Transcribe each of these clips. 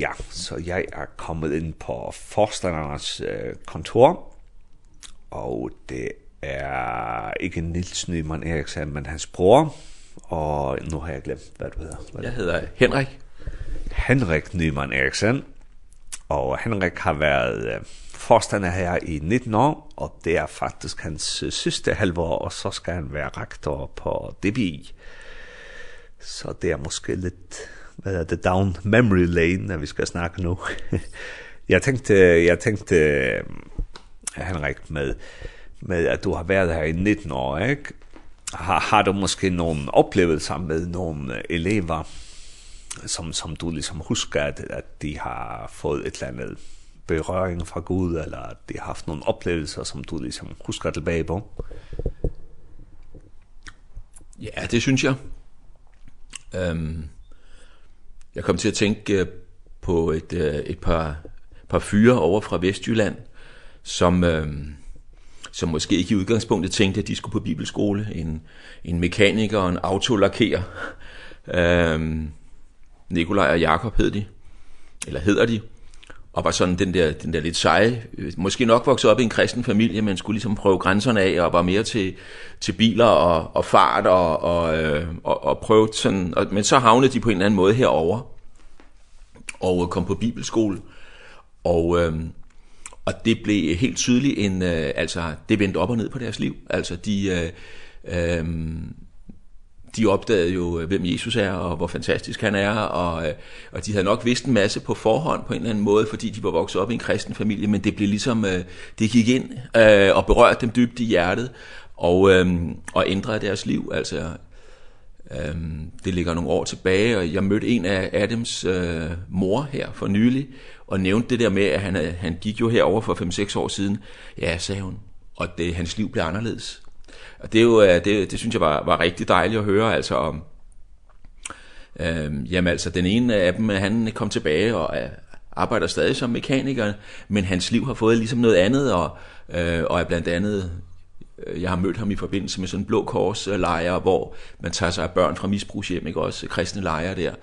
Ja, så jeg er kommet ind på forstanderens uh, kontor, og det er ikke Nils Nyman Eriksen, men hans bror, og nu har jeg glemt, hvad du hedder. Hvad jeg hedder Henrik. Henrik Nyman Eriksen, og Henrik har været uh, forstander her i 19 år, og det er faktisk hans uh, sidste halvår, og så skal han være rektor på DBI. Så det er måske lidt vad det down memory lane när vi ska snacka nu. jag tänkte jag tänkte Henrik med med att du har varit här i 19 år, ik? Har, har du måske någon upplevelse med någon elever som som du liksom huskar att, at de har fått ett eller annat beröring fra Gud, eller at de har haft nogle oplevelser, som du liksom husker tilbage på? Ja, det synes jeg. Øhm, Jeg kom til at tænke på et, et par, par fyre over fra Vestjylland, som, øh, som måske ikke i udgangspunktet tænkte, at de skulle på bibelskole. En, en mekaniker og en autolakerer. Ehm Nikolaj og Jakob hed de, eller hedder de og var sådan den der, den der lidt seje, måske nok vokset op i en kristen familie, men skulle ligesom prøve grænserne af, og var mere til, til biler og, og fart, og, og, og, og prøve sådan, og, men så havnede de på en eller anden måde herover og kom på bibelskole, og, øh, og det blev helt tydeligt en, øh, altså det vendte op og ned på deres liv, altså de, øh, øh, de opdagede jo, hvem Jesus er, og hvor fantastisk han er, og, og de havde nok vidst en masse på forhånd på en eller anden måde, fordi de var vokset op i en kristen familie, men det blev ligesom, det gik ind og berørte dem dybt i hjertet, og, og ændrede deres liv, altså Ehm det ligger nogle år tilbage og jeg mødte en af Adams øh, mor her for nylig og nævnte det der med at han han gik jo herover for 5-6 år siden. Ja, sagde hun. Og det hans liv blev anderledes. Og det er jo det det synes jeg var var rigtig dejligt at høre altså om ehm jamen altså den ene af dem han kom tilbage og arbejder stadig som mekaniker, men hans liv har fået ligesom noget andet og øh, og er blandt andet jeg har mødt ham i forbindelse med sådan en blå kors lejr hvor man tager sig af børn fra misbrugshjem, ikke også kristne lejre der.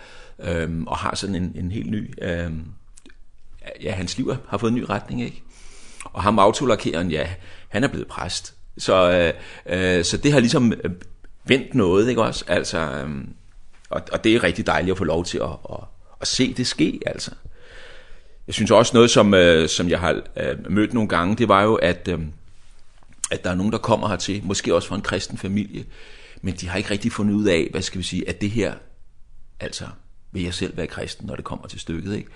Ehm og har sådan en en helt ny ehm ja, hans liv har fået en ny retning, ikke? Og ham autolakeren, ja, han er blevet præst. Så øh, øh, så det har liksom vendt noget, ikke også? Altså øh, og og det er rigtig dejligt at få lov til at at, at se det ske, altså. Jeg synes også noget som øh, som jeg har øh, mødt nogle gange, det var jo at øh, at der er nogen der kommer hertil, måske også fra en kristen familie, men de har ikke rigtig fundet ud af, hvad skal vi sige, at det her altså vil jeg selv være kristen, når det kommer til stykket, ikke?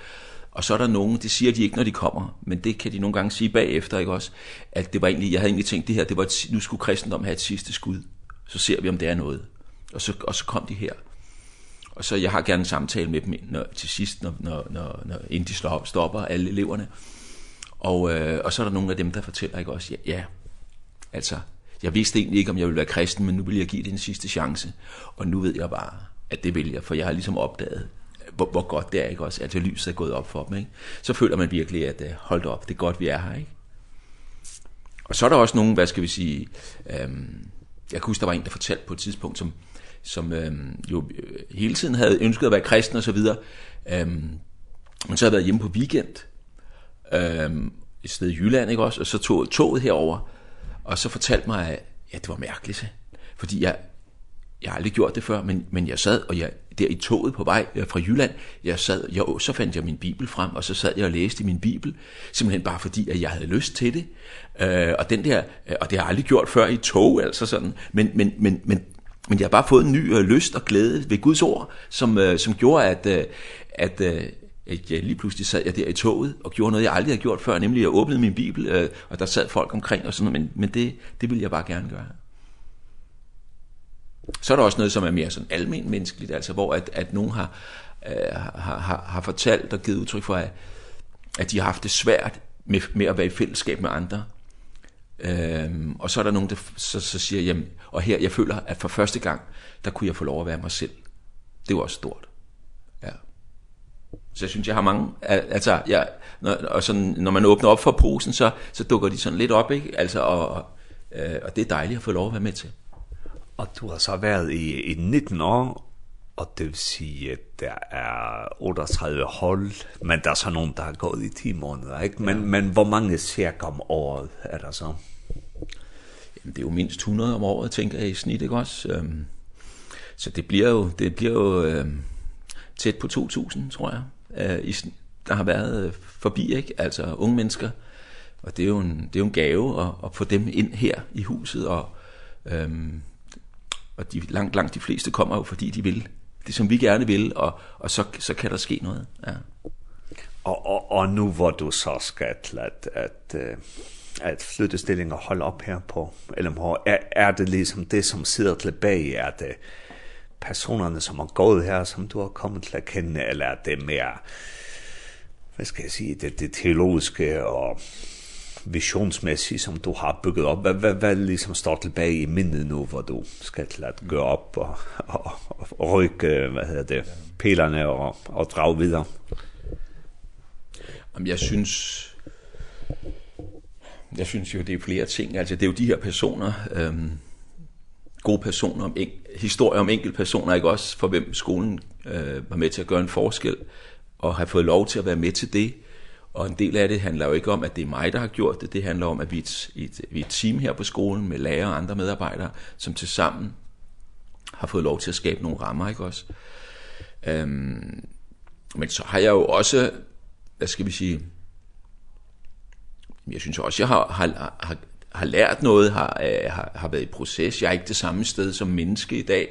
Og så er der nogen, det siger de ikke, når de kommer, men det kan de nogle gange sige bagefter, ikke også? At det var egentlig, jeg havde egentlig tænkt det her, det var et, nu skulle kristendom have et sidste skud. Så ser vi, om det er noget. Og så, og så kom de her. Og så jeg har gerne en samtale med dem når, til sidst, når, når, når, når inden de slår, stopper alle eleverne. Og, øh, og så er der nogle af dem, der fortæller, ikke også? Ja, ja altså, jeg vidste egentlig ikke, om jeg ville være kristen, men nu vil jeg give det en sidste chance. Og nu ved jeg bare, at det vil jeg, for jeg har ligesom opdaget, hvor, hvor godt det er, ikke også? Altså lyset er gået op for dem, ikke? Så føler man virkelig, at hold op, det er godt, vi er her, ikke? Og så er der også nogen, hvad skal vi sige, øhm, jeg kan huske, der var en, der fortalte på et tidspunkt, som, som øhm, jo hele tiden havde ønsket at være kristen og så videre, øhm, men så havde været hjemme på weekend, øhm, et sted i Jylland, ikke også? Og så tog toget herover og så fortalte mig, at ja, det var mærkeligt, fordi jeg jeg har aldrig gjort det før, men, men jeg sad, og jeg, der i toget på vej fra Jylland, jeg sad, jeg, så fandt jeg min bibel frem, og så sad jeg og læste min bibel, simpelthen bare fordi, at jeg havde lyst til det. Øh, og, den der, og det har jeg aldrig gjort før i tog, altså sådan. Men, men, men, men, men jeg har bare fået en ny øh, lyst og glæde ved Guds ord, som, øh, som gjorde, at, øh, at øh, at jeg lige pludselig sad jeg der i toget og gjorde noget, jeg aldrig havde gjort før, nemlig jeg åbnede min bibel, øh, og der sad folk omkring og sådan noget, men, men det, det ville jeg bare gerne gøre. Så er der også noget, som er mere sådan almen menneskeligt, altså hvor at, at nogen har, øh, har, har, har fortalt og givet udtryk for, at, at de har haft det svært med, med at være i fællesskab med andre. Ehm og så er der nogen, der så, så siger, jamen, og her, jeg føler, at for første gang, der kunne jeg få lov at være mig selv. Det var også stort. Ja. Så jeg synes, jeg har mange, altså, jeg, når, og sådan, når man åbner op for posen, så, så dukker de sådan lidt op, ikke? Altså, og, øh, og det er dejligt at få lov at være med til at du har så været i, i 19 år, og det vil sige, at der er 38 hold, men der er så nogen, der har gået i 10 måneder, ikke? Men, ja. men hvor mange cirka om året er der så? Jamen, det er jo mindst 100 om året, tænker jeg i snit, ikke også? Så det bliver jo, det bliver jo øh, tæt på 2.000, tror jeg, øh, i, der har været forbi, ikke? Altså unge mennesker, og det er jo en, det er jo en gave at, at få dem ind her i huset, og øhm, og de langt langt de fleste kommer jo fordi de vil det som vi gerne vil og og så så kan der ske noget. Ja. Og og og nu hvor du så skal til at at at flytte stillinger holde op her på LMH, er, er det liksom det, som sidder tilbage? Er det personerne, som har gået her, som du har kommet til at kende, eller er det mere, hvad skal jeg sige, det, det teologiske og visionsmässig som du har byggt upp är väl, väl liksom står till i minnen nu vad du ska till att gå upp och, och, vad heter det pelarna och, och dra vidare. Jamen, jeg synes jeg synes jo det er flere ting. Altså det er jo de her personer ehm gode personer om en, historier om enkelte personer ikke også for hvem skolen eh øh, var med til at gøre en forskel og har fået lov til at være med til det. Og en del af det handler jo ikke om, at det er mig, der har gjort det. Det handler om, at vi er et, et, vi er et team her på skolen med lærere og andre medarbejdere, som til sammen har fået lov til at skabe nogle rammer, ikke også? Øhm, men så har jeg jo også, hvad skal vi sige, jeg synes også, jeg har, har, har, har lært noget, har, har, har været i proces. Jeg er ikke det samme sted som menneske i dag,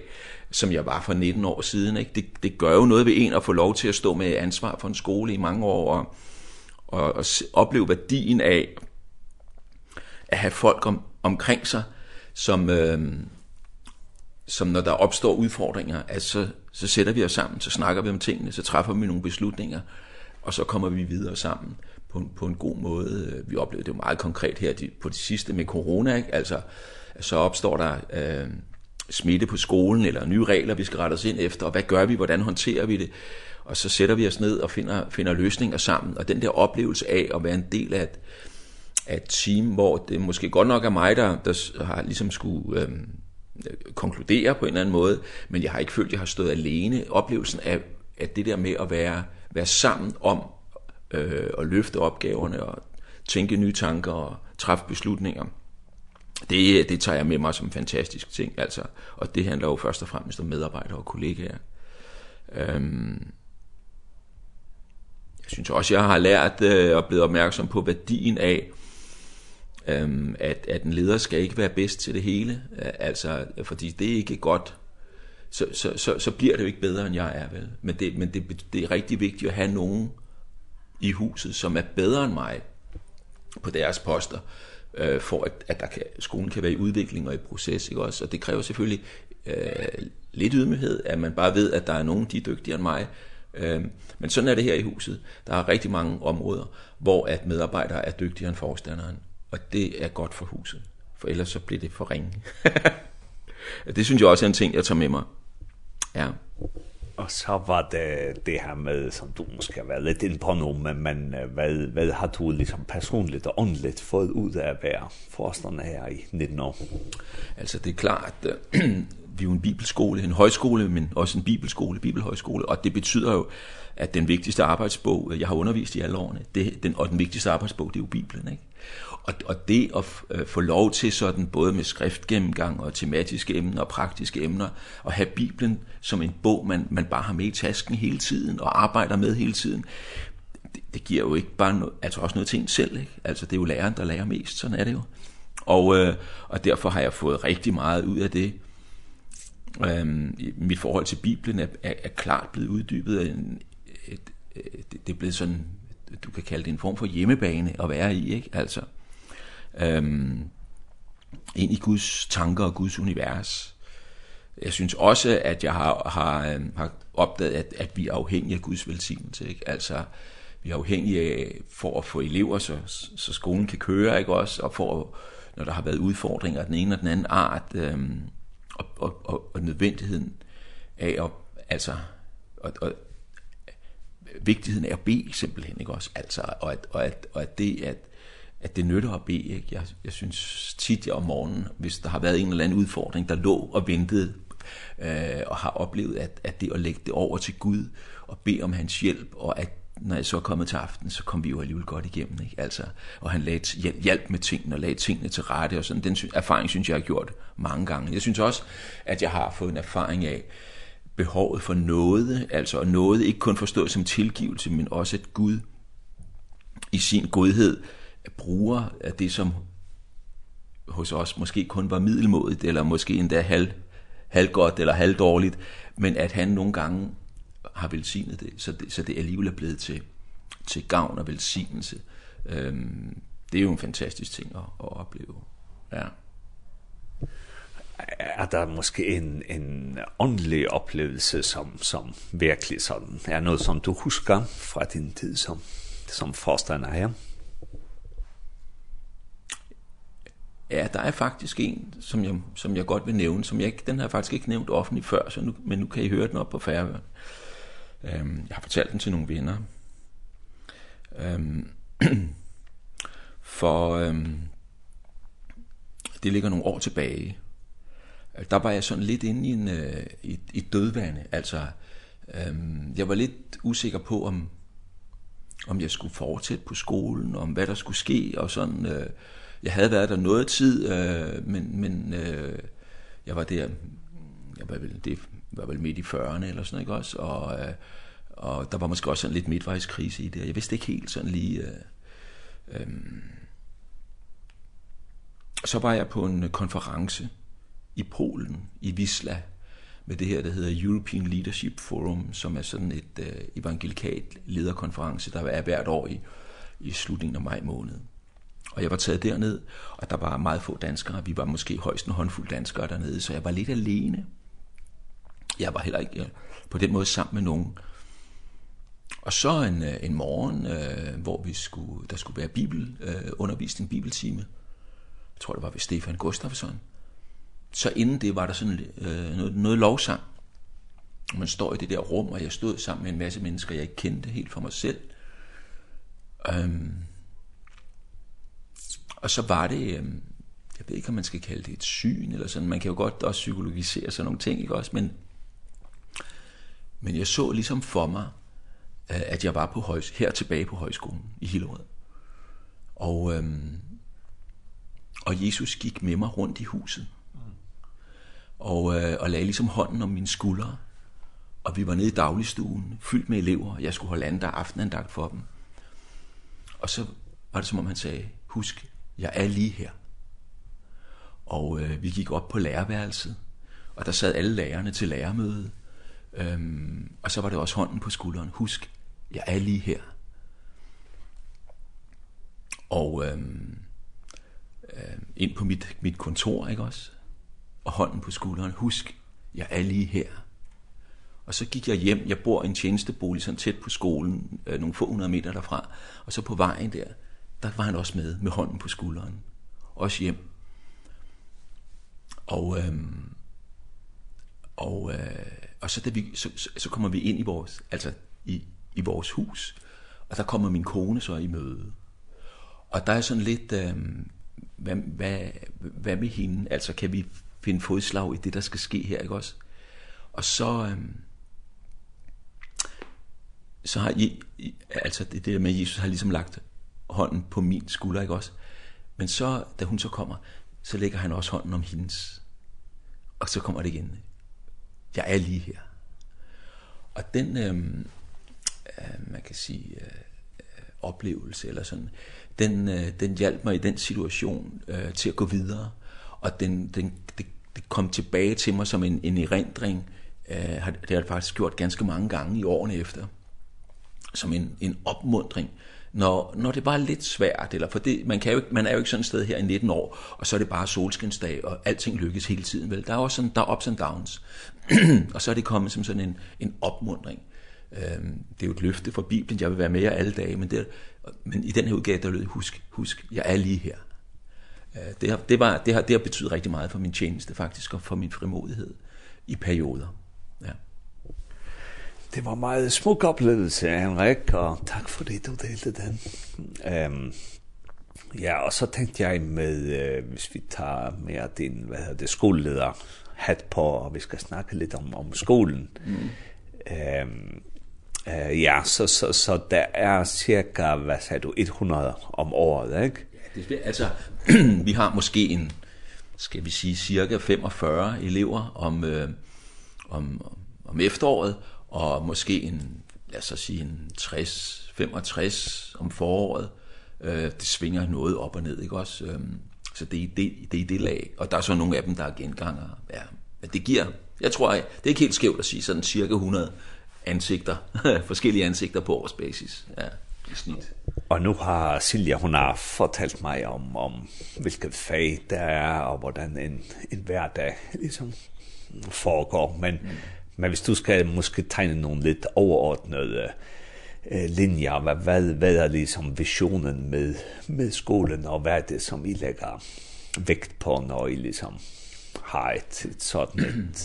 som jeg var for 19 år siden. Ikke? Det, det gør jo noget ved en at få lov til at stå med ansvar for en skole i mange år, og og, og opleve værdien af at have folk om, omkring sig, som, øh, som når der opstår udfordringer, at så, så sætter vi os sammen, så snakker vi om tingene, så træffer vi nogle beslutninger, og så kommer vi videre sammen på en, på en god måde. Vi oplevede det jo meget konkret her på det sidste med corona, ikke? altså så opstår der... Øh, smitte på skolen eller nye regler vi skal rette os ind efter og hvad gør vi hvordan håndterer vi det? Og så sætter vi os ned og finder finder løsninger sammen. Og den der oplevelse af at være en del af et, af et team hvor det måske godt nok er mig der der har liksom skulle øhm, konkludere på en eller anden måde men jeg har ikke følt jeg har stået alene. Oplevelsen af at det der med at være være sammen om øh, at løfte opgaverne og tænke nye tanker og træffe beslutninger det, det tager jeg med mig som en fantastisk ting, altså. Og det handler jo først og fremmest om medarbejdere og kollegaer. Øhm, jeg synes også, jeg har lært øh, og blevet opmærksom på værdien af, ehm at, at en leder skal ikke være bedst til det hele. Altså, fordi det er ikke godt, så, så, så, så bliver det jo ikke bedre, end jeg er, vel? Men, det, men det, det er rigtig vigtigt at have nogen i huset, som er bedre end mig på deres poster, øh, for at, at der kan, skolen kan være i udvikling og i proces. Ikke også? Og det kræver selvfølgelig øh, lidt ydmyghed, at man bare ved, at der er nogen, de er dygtigere end mig. Øh, men sådan er det her i huset. Der er rigtig mange områder, hvor at medarbejdere er dygtigere end forstanderen. Og det er godt for huset, for ellers så bliver det for ringe. det synes jeg også er en ting, jeg tager med mig. Ja. Og så var det det her med, som du måske har været lidt inde på nu, men, men hvad, hvad har du liksom personligt og åndeligt fået ud af at være forstående her i 19 år? Altså det er klart, vi er jo en bibelskole, en højskole, men også en bibelskole, bibelhøjskole, og det betyder jo, at den vigtigste arbejdsbog, jeg har undervist i alle årene, det, den, og den vigtigste arbejdsbog, det er jo Bibelen, ikke? Og, og det at få lov til sådan, både med skriftgennemgang og tematiske emner og praktiske emner, og have Bibelen som en bog, man, man bare har med i tasken hele tiden og arbejder med hele tiden, det, det giver jo ikke bare noget, altså også noget til en selv, ikke? Altså det er jo læreren, der lærer mest, sådan er det jo. Og, øh, og derfor har jeg fået rigtig meget ud af det, Ehm mit forhold til Bibelen er, er, er klart blevet uddybet af en et, et, det er blevet sådan du kan kalde det en form for hjemmebane at være i, ikke? Altså ehm ind i Guds tanker og Guds univers. Jeg synes også at jeg har har har opdaget at at vi er afhængige af Guds velsignelse, ikke? Altså vi er afhængige af for at få elever så så skolen kan køre, ikke også, og for når der har været udfordringer af den ene og den anden art, ehm og, og, og, og nødvendigheden af at, altså, og, og, vigtigheden af at bede simpelthen, ikke også? Altså, og at, og at, og at det, at, at det nytter at bede, ikke? Jeg, jeg synes tit jeg om morgenen, hvis der har været en eller anden udfordring, der lå og ventede, øh, og har oplevet, at, at det at lægge det over til Gud, og bede om hans hjælp, og at når jeg så er kommet til aften, så kom vi jo alligevel godt igennem, ikke? Altså, og han lagde, hjælp med tingene og lagde tingene til rette og sådan. Den erfaring synes jeg, jeg har gjort mange gange. Jeg synes også, at jeg har fået en erfaring af behovet for noget, altså og noget ikke kun forstået som tilgivelse, men også at Gud i sin godhed bruger af det, som hos os måske kun var middelmodigt, eller måske endda halv, halvgodt eller halvdårligt, men at han nogle gange har velsignet det, så det, så det alligevel er blevet til, til gavn og velsignelse. Øhm, det er jo en fantastisk ting at, at opleve. Ja. Er der måske en, en åndelig oplevelse, som, som virkelig sådan, er noget, som du husker fra din tid som, som forstander her? Ja, der er faktisk en, som jeg, som jeg godt vil nævne, som jeg, ikke, den har jeg faktisk ikke nævnt offentligt før, så nu, men nu kan I høre den op på færøen. Øh, Øhm, jeg har fortalt den til nogle venner. Øhm, for øhm, det ligger nogle år tilbage. Der var jeg sådan lidt inde i, en, øh, i, i dødvande. Altså, øhm, jeg var lidt usikker på, om, om jeg skulle fortsætte på skolen, om hvad der skulle ske, og sådan... Øh, jeg havde været der noget tid, øh, men, men øh, jeg var der, jeg var vel det var vel midt i 40'erne eller sådan, ikke også? Og, og der var måske også sådan lidt midtvejskrise i det. Jeg vidste ikke helt sådan lige... Øh, øh, så var jeg på en konference i Polen, i Wisla, med det her, der hedder European Leadership Forum, som er sådan et øh, evangelikat lederkonference, der er hvert år i, i slutningen af maj måned. Og jeg var taget derned, og der var meget få danskere. Vi var måske højst en håndfuld danskere dernede, så jeg var lidt alene jeg var heller ikke på den måde sammen med nogen. Og så en en morgen, øh, hvor vi skulle der skulle være bibel øh, undervisning, bibeltime. Jeg tror det var ved Stefan Gustafsson. Så inden det var der sådan øh, noget, noget lovsang. Man står i det der rum, og jeg stod sammen med en masse mennesker, jeg ikke kendte helt for mig selv. Ehm. og så var det, ehm jeg ved ikke, om man skal kalde det et syn, eller sådan. man kan jo godt også psykologisere sådan nogle ting, ikke også, men Men jeg så liksom for mig, at jeg var på højs her tilbage på højskolen i Hillerød. Og øhm, og Jesus gik med mig rundt i huset. Og øh, og lagde liksom hånden om mine skuldre. Og vi var nede i dagligstuen, fyldt med elever. Jeg skulle holde anden aftenandagt for dem. Og så var det som om han sagde, husk, jeg er lige her. Og øh, vi gik op på lærerværelset, og der sad alle lærerne til lærermødet. Øhm, og så var det også hånden på skulderen. Husk, jeg er lige her. Og øhm, øhm, ind på mit, mit kontor, ikke også? Og hånden på skulderen. Husk, jeg er lige her. Og så gik jeg hjem. Jeg bor i en tjenestebolig sådan tæt på skolen, øh, nogle få hundrede meter derfra. Og så på vejen der, der var han også med, med hånden på skulderen. Også hjem. Og, øhm, og øh, og så, da vi, så, så, så kommer vi ind i vores, altså i, i vores hus, og der kommer min kone så i møde. Og der er sådan lidt, øh, hvad, hvad, hvad med hende? Altså, kan vi finde fodslag i det, der skal ske her, ikke også? Og så, øh, så har I, altså det der med, Jesus har ligesom lagt hånden på min skulder, ikke også? Men så, da hun så kommer, så lægger han også hånden om hendes. Og så kommer det igen, ikke? jeg er lige her. Og den øh, øh, man kan sige øh, oplevelse eller sådan, den øh, den hjalp mig i den situation øh, til at gå videre og den den det, det kom tilbage til mig som en en erindring. Øh, det har jeg faktisk gjort ganske mange gange i årene efter som en en opmuntring når, når det bare er lidt svært, eller for det, man, kan jo ikke, man er jo ikke sådan et sted her i 19 år, og så er det bare solskinsdag, og alting lykkes hele tiden. Vel? Der er også sådan, der er ups and downs. og så er det kommet som sådan en, en opmundring. Øhm, det er jo et løfte fra Bibelen, jeg vil være med jer alle dage, men, det, men i den her udgave, der lød, husk, husk, jeg er lige her. Øh, det, har, det, var, det, har, det har betydet rigtig meget for min tjeneste faktisk, og for min frimodighed i perioder. Det var meget smuk oplevelse, Henrik, og tak for det, du delte den. Øhm, ja, og så tænkte jeg med, øh, hvis vi tager mere din, hvad hedder det, skoleleder hat på, og vi skal snakke lidt om, om skolen. Mm. Øhm, øh, ja, så, så, så der er cirka, hvad sagde du, 100 om året, ikke? Ja, det er, altså, vi har måske en, skal vi sige, cirka 45 elever om, øh, om, om efteråret, og måske en, lad os sige, en 60, 65 om foråret. Øh, det svinger noget op og ned, ikke også? Øh, så det er, det, det er det lag. Og der er så nogle af dem, der er genganger. Ja, men det giver, jeg tror, jeg, det er ikke helt skævt at sige, sådan cirka 100 ansigter, forskellige ansigter på årsbasis. Ja i snit. Og nu har Silja, hun har fortalt mig om, om hvilket fag der er, og hvordan en, en hverdag ligesom foregår. Men mm. Men hvis du skal måske tegne noen litt overordnede eh, linjer, hva, hva, hva er liksom visjonen med, med skolen, og hva er det som vi legger vekt på når vi liksom har et, et sånn et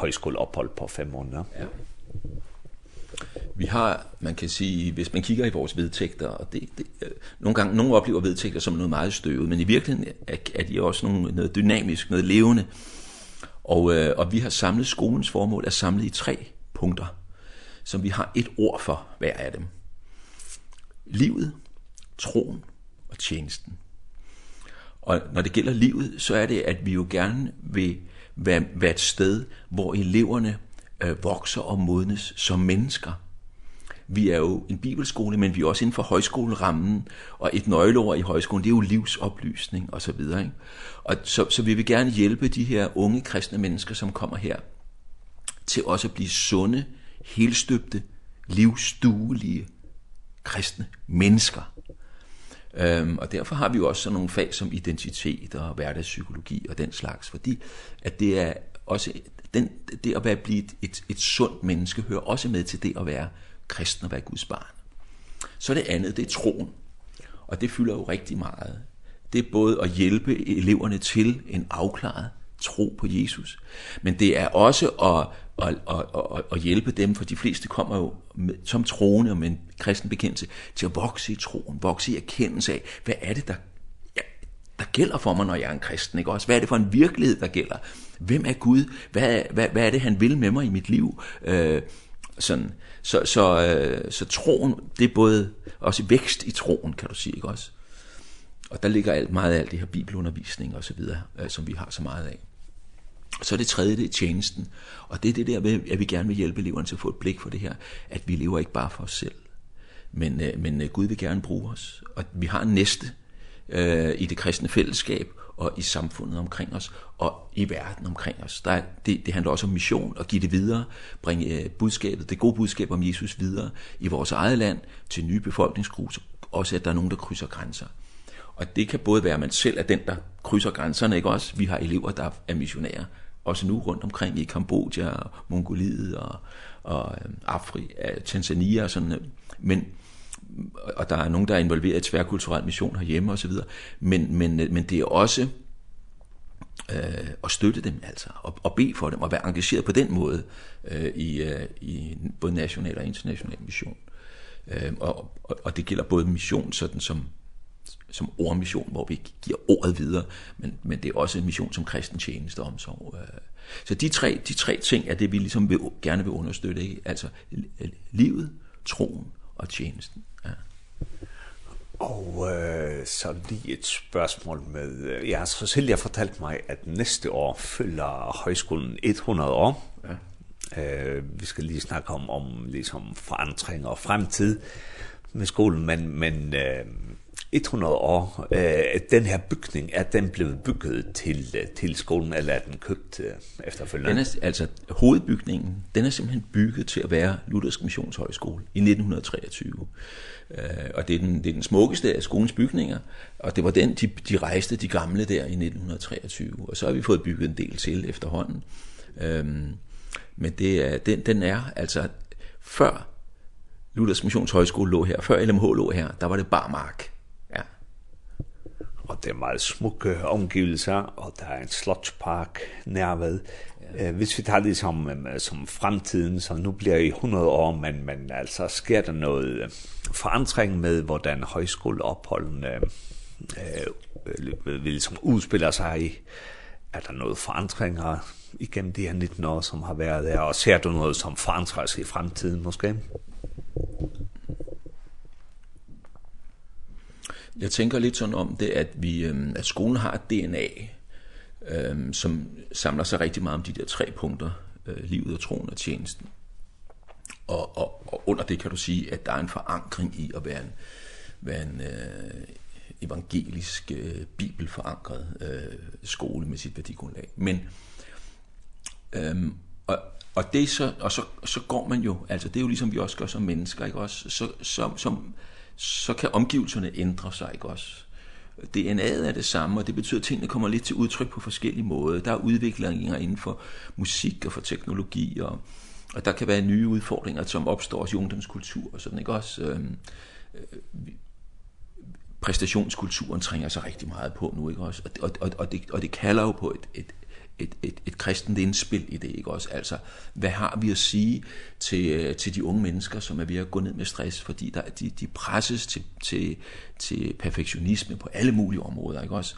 høyskoleopphold på fem måneder? Ja. Vi har, man kan sige, hvis man kigger i vores vedtægter, og det, det, nogle gange, nogle oplever vedtægter som noget meget støvet, men i virkeligheden er, er de også nogle, noget dynamisk, noget levende. Og, øh, og vi har samlet skolens formål er samlet i tre punkter, som vi har et ord for hver af dem. Livet, troen og tjenesten. Og når det gælder livet, så er det, at vi jo gerne vil være, være et sted, hvor eleverne øh, vokser og modnes som mennesker vi er jo en bibelskole, men vi er også inden for højskolerammen, og et nøgleord i højskolen, det er jo livsoplysning og så videre, ikke? Og så, så vi vil gerne hjælpe de her unge kristne mennesker, som kommer her, til også at blive sunde, helstøbte, livsduelige kristne mennesker. Ehm og derfor har vi jo også sådan nogle fag som identitet og hverdagspsykologi og den slags, fordi at det er også den det at være blive et et, et sundt menneske hører også med til det at være kristen og være Guds barn. Så det andet, det er troen. Og det fylder jo rigtig meget. Det er både at hjælpe eleverne til en afklaret tro på Jesus, men det er også at, at, at, at, at hjælpe dem, for de fleste kommer jo med, som troende og med en kristen bekendelse, til at vokse i troen, vokse i erkendelse af, hvad er det, der, ja, der gælder for mig, når jeg er en kristen, ikke også? Hvad er det for en virkelighed, der gælder? Hvem er Gud? Hvad, hvad, hvad er det, han vil med mig i mit liv? Øh, sådan så så øh, så troen det er både også i vækst i troen kan du sige, ikke også. Og der ligger alt meget af alt det her bibelundervisning og så videre, øh, som vi har så meget af. Så det tredje, det er tjenesten. Og det er det der med, at vi gerne vil hjælpe eleverne til at få et blik for det her, at vi lever ikke bare for os selv. Men, men Gud vil gerne bruge os. Og vi har en næste øh, i det kristne fællesskab, og i samfundet omkring os og i verden omkring os. Der det det handler også om mission og give det videre, bringe budskabet, det gode budskab om Jesus videre i vores eget land til nye befolkningsgrupper, også at der er nogen der krydser grænser. Og det kan både være at man selv er den der krydser grænserne, ikke også? Vi har elever der er missionærer også nu rundt omkring i Kambodja, Mongoliet og og Afrika, Tanzania og sådan. Men og der er nogen der er involveret i tværkulturel mission herhjemme og så videre. Men men men det er også eh øh, støtte dem altså og og be for dem og være engageret på den måde øh, i øh, i både national og international mission. Øh, og, og og det gælder både mission sådan som som ordmission, hvor vi giver ordet videre, men men det er også en mission som kristen tjeneste og omsorg. Så de tre de tre ting er det vi liksom vil, gerne vil understøtte, ikke? Altså livet, troen og tjenesten. Og øh, så lige et spørgsmål med, øh, ja, så Silja fortalte mig, at næste år følger højskolen 100 år. Ja. Øh, vi skal lige snakke om, om ligesom forandring og fremtid med skolen, men, men øh, 100 år, øh, den her bygning, er den blev bygget til, til skolen, eller er den købt øh, efterfølgende? Den er, altså, hovedbygningen, den er simpelthen bygget til at være Luthersk Missionshøjskole i 1923. Øh, og det er, den, det er den smukkeste af skolens bygninger, og det var den, de, de rejste de gamle der i 1923. Og så har vi fået bygget en del til efterhånden. Ehm men det er, den, den er altså før Luthersk Missionshøjskole lå her, før LMH lå her, der var det barmark og det er meget smukke omgivelser, og der er en slotspark nærved. Ja. Øh, hvis vi tager det som, som fremtiden, så nu bliver i 100 år, men, men altså sker der noget forandring med, hvordan højskoleopholdene øh, vil som udspiller sig i. Er der noget forandringer igennem de her 19 år, som har været der? og ser du noget, som forandrer sig i fremtiden måske? Jeg tænker lidt sådan om det, at, vi, at skolen har et DNA, øhm, som samler sig rigtig meget om de der tre punkter, øh, livet og troen og tjenesten. Og, og, og under det kan du sige, at der er en forankring i at være en, være en øh, evangelisk, øh, bibelforankret øh, skole med sit værdigrundlag. Men, øhm, og og det så og så så går man jo, altså det er jo liksom vi også gør som mennesker, ikke også? Så så som så kan omgivelserne ændre sig, ikke også? DNA'et er det samme, og det betyder, at tingene kommer lidt til udtryk på forskellige måder. Der er udviklinger inden for musik og for teknologi, og, og der kan være nye udfordringer, som opstår også i ungdomskultur og sådan, ikke også? Øhm, øh, præstationskulturen trænger sig rigtig meget på nu, ikke også? Og, og, og, og, det, og det kalder jo på et, et, et et et kristent indspil i det, ikke også? Altså, hvad har vi at sige til til de unge mennesker, som er ved at gå ned med stress, fordi der de de presses til til til perfektionisme på alle mulige områder, ikke også?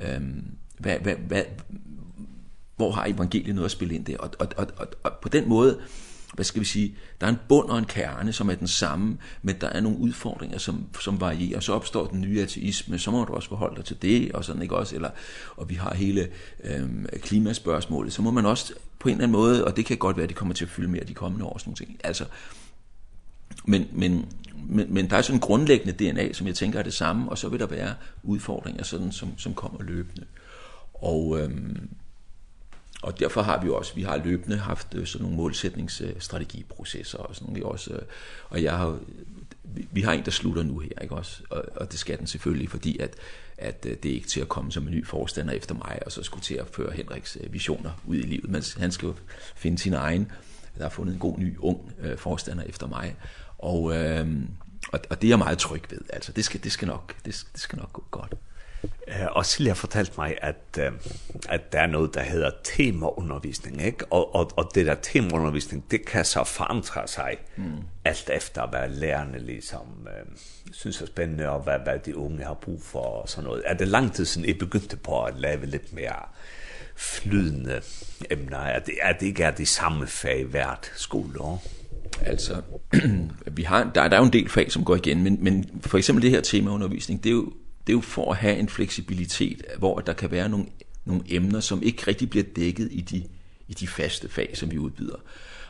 Ehm hvad hvad hvad hvor har evangeliet noget at spille ind der? Og og og, og, og på den måde hvad skal vi sige, der er en bund og en kerne, som er den samme, men der er nogle udfordringer, som, som varierer, så opstår den nye ateisme, så må du også forholde dig til det, og sådan ikke også, eller, og vi har hele øhm, klimaspørgsmålet, så må man også på en eller anden måde, og det kan godt være, at det kommer til at fylde mere de kommende år, sådan nogle ting, altså, men, men, men, men der er sådan en grundlæggende DNA, som jeg tænker er det samme, og så vil der være udfordringer, sådan, som, som kommer løbende. Og, øhm, Og derfor har vi jo også vi har løbende haft sådan nogle målsætningsstrategiprocesser og sådan nogle også og jeg har vi har en der slutter nu her, ikke også? Og, og det skal den selvfølgelig, fordi at at det er ikke til at komme som en ny forstander efter mig og så skulle til at føre Henriks visioner ud i livet, men han skal jo finde sin egen. Der har fundet en god ny ung øh, forstander efter mig. Og øh, og, og det er jeg meget tryg ved. Altså det skal det skal nok det, det skal nok gå godt. Eh, og Silja fortalte mig, at, at der er noget, der hedder temaundervisning, ikke? Og, og, og det der temaundervisning, det kan så forandre sig, mm. alt efter hvad lærerne liksom øh, synes er spændende, og hvad, hvad de unge har brug for, og sådan noget. Er det lang tid siden, I begyndte på at lave lidt mere flydende emner? Er det, er det ikke er det samme fag hvert skoleår? Altså, vi har, der, der er jo en del fag, som går igen, men, men for eksempel det her temaundervisning, det er jo det er jo for at have en fleksibilitet, hvor der kan være nogle, nogle emner, som ikke rigtig bliver dækket i de, i de faste fag, som vi udbyder.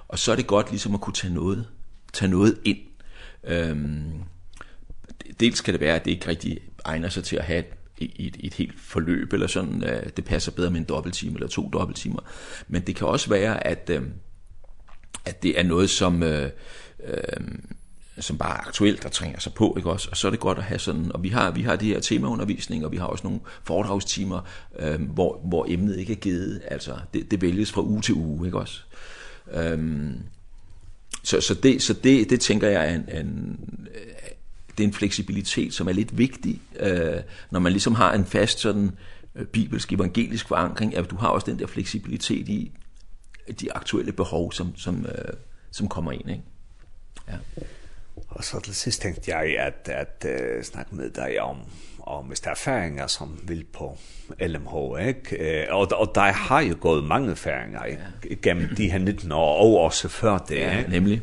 Og så er det godt ligesom at kunne tage noget, tage noget ind. Øhm, dels kan det være, at det ikke rigtig egner sig til at have et, et, et helt forløb, eller sådan, øh, det passer bedre med en dobbelttime eller to dobbelttimer. Men det kan også være, at, øh, at det er noget, som... Øh, øh, som bare er aktuelt der trænger sig på, ikke også? Og så er det godt at have sådan, og vi har vi har det her temaundervisning, og vi har også nogle foredragstimer, øh, hvor hvor emnet ikke er givet, altså det det vælges fra uge til uge, ikke også? Ehm så så det så det det tænker jeg er en en det er en fleksibilitet som er lidt vigtig, øh, når man liksom har en fast sådan øh, bibelsk evangelisk forankring, at du har også den der fleksibilitet i de aktuelle behov som som øh, som kommer ind, ikke? Ja. Og så til sist tenkte jeg at, at uh, snakke med dig om om hvis der er færinger, som vil på LMH, ikke? Eh, og, og der har jo gået mange færinger ja. gennem de her 19 år, og også før det. Ja, ikke? nemlig.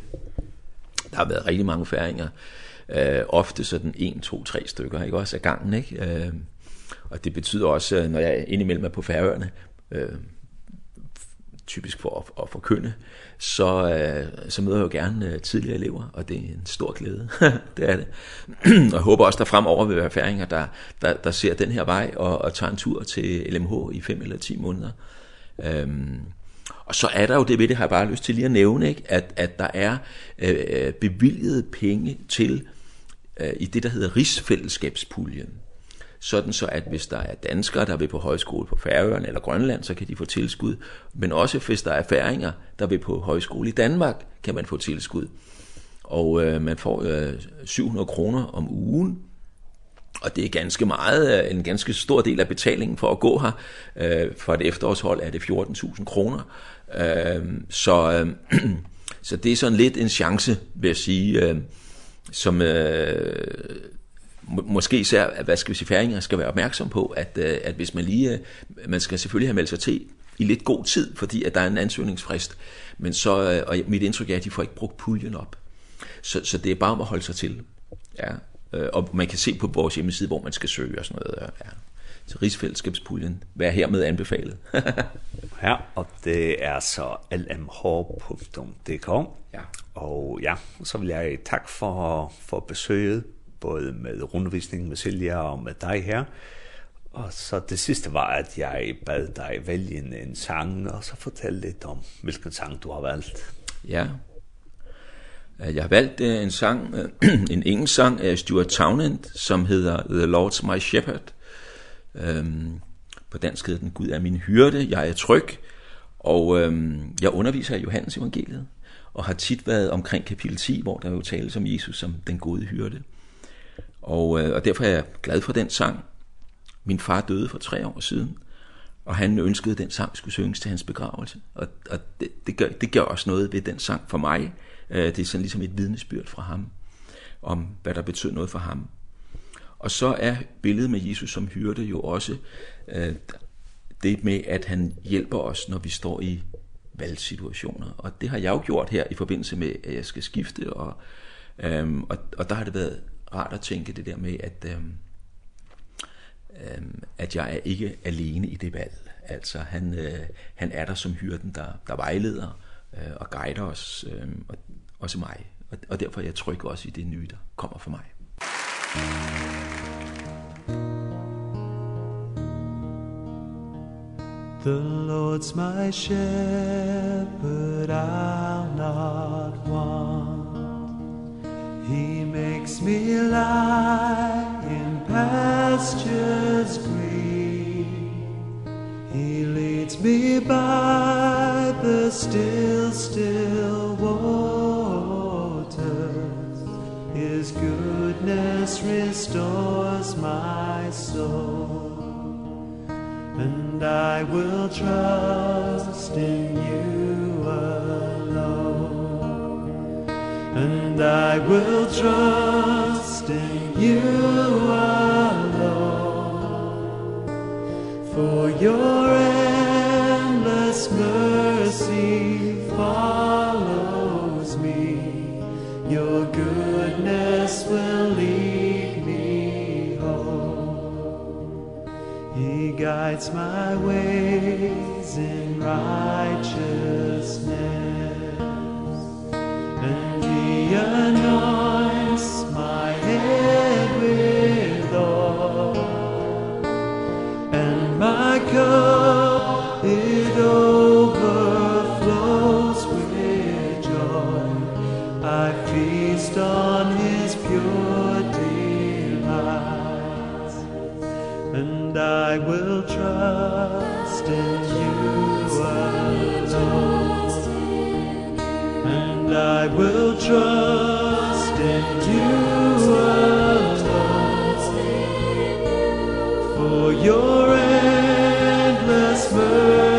Der har været rigtig mange færinger. Eh, ofte sådan 1, 2, 3 stykker, ikke? Også af gangen, ikke? Eh, og det betyder også, når jeg indimellem er på færøerne, eh, typisk for at, at forkynde, så, øh, så møder jeg jo gerne øh, tidligere elever, og det er en stor glæde. det er det. og jeg håber også, der fremover vil være færinger, der, der, der ser den her vej og, og tager en tur til LMH i 5 eller 10 måneder. Øhm, og så er der jo det ved det, har jeg bare lyst til lige at nævne, ikke? At, at der er øh, bevilget penge til øh, i det, der hedder rigsfællesskabspuljen sådan så at hvis der er danskere, der vil på højskole på Færøerne eller Grønland, så kan de få tilskud. Men også hvis der er færinger, der vil på højskole i Danmark, kan man få tilskud. Og øh, man får øh, 700 kroner om ugen, og det er ganske meget, en ganske stor del af betalingen for at gå her. Øh, for et efterårshold er det 14.000 kroner. Øh, så, øh, så det er sådan lidt en chance, vil jeg sige, øh, som... Øh, måske især, hvad skal vi sige, færinger skal være opmærksom på, at, at hvis man lige, man skal selvfølgelig have meldt sig til i lidt god tid, fordi at der er en ansøgningsfrist, men så, og mit indtryk er, at de får ikke brugt puljen op. Så, så det er bare om at holde sig til. Ja. Og man kan se på vores hjemmeside, hvor man skal søge og sådan noget. Ja. Så rigsfællesskabspuljen, hvad er hermed anbefalet? ja, og det er så lmh.dk. Ja. Og ja, så vil jeg takke for, for besøget både med rundvisning med Silja og med dig her. Og så det sidste var, at jeg bad dig vælge en, en sang, og så fortælle lidt om, hvilken sang du har valgt. Ja, jeg har valgt en sang, en engelsk sang af Stuart Townend, som hedder The Lord's My Shepherd. Øhm, på dansk hedder den Gud er min hyrde, jeg er tryg. Og øhm, jeg underviser i Johannes evangeliet, og har tit været omkring kapitel 10, hvor der jo tales om Jesus som den gode hyrde. Og, og derfor er jeg glad for den sang. Min far døde for tre år siden, og han ønskede, den sang skulle synges til hans begravelse. Og, og det, det, gør, det gør også noget ved den sang for mig. Det er sådan ligesom et vidnesbyrd fra ham, om hvad der betød noget for ham. Og så er billedet med Jesus som hyrde jo også det med, at han hjælper os, når vi står i valgsituationer. Og det har jeg jo gjort her i forbindelse med, at jeg skal skifte. Og, øhm, og, og der har det været rart at tænke det der med, at, øhm, øhm, at jeg er ikke alene i det valg. Altså, han, øh, han er der som hyrden, der, der vejleder øh, og guider os, øh, og, også mig. Og, og derfor er jeg tryg også i det nye, der kommer for mig. The Lord's my shepherd, I'll not want. He makes me lie in pastures green. He leads me by the still, still waters. His goodness restores my soul. And I will trust in you. and I will trust in you alone. For your endless mercy follows me. Your goodness will lead me home. He guides my ways in righteousness. I will trust in you alone. And I will trust in you alone. For your endless mercy.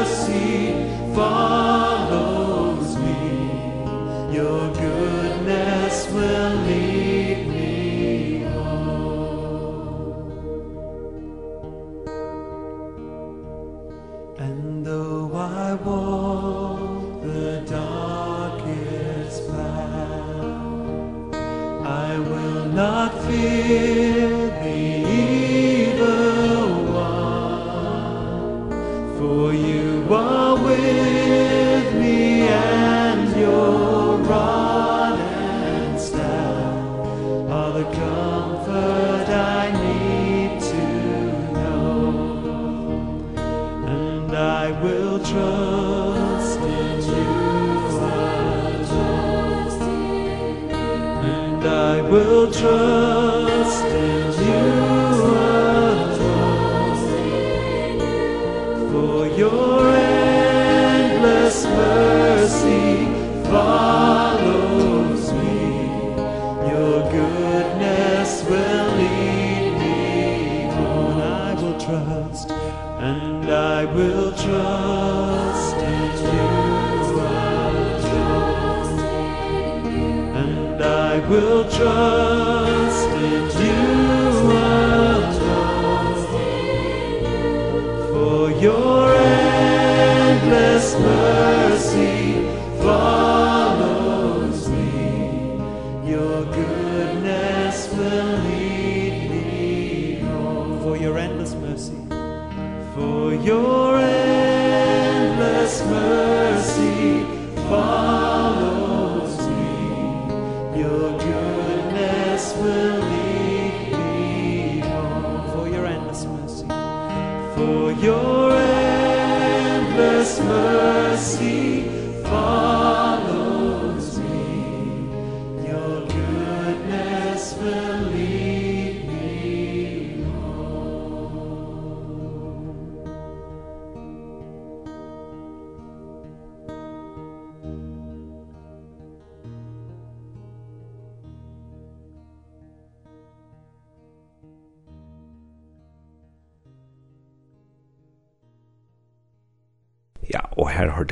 will trust in you. I in and I will trust will trust in you alone for your endless mercy.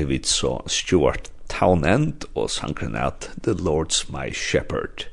hørte vi så Stuart Townend og sangren at The Lord's My Shepherd.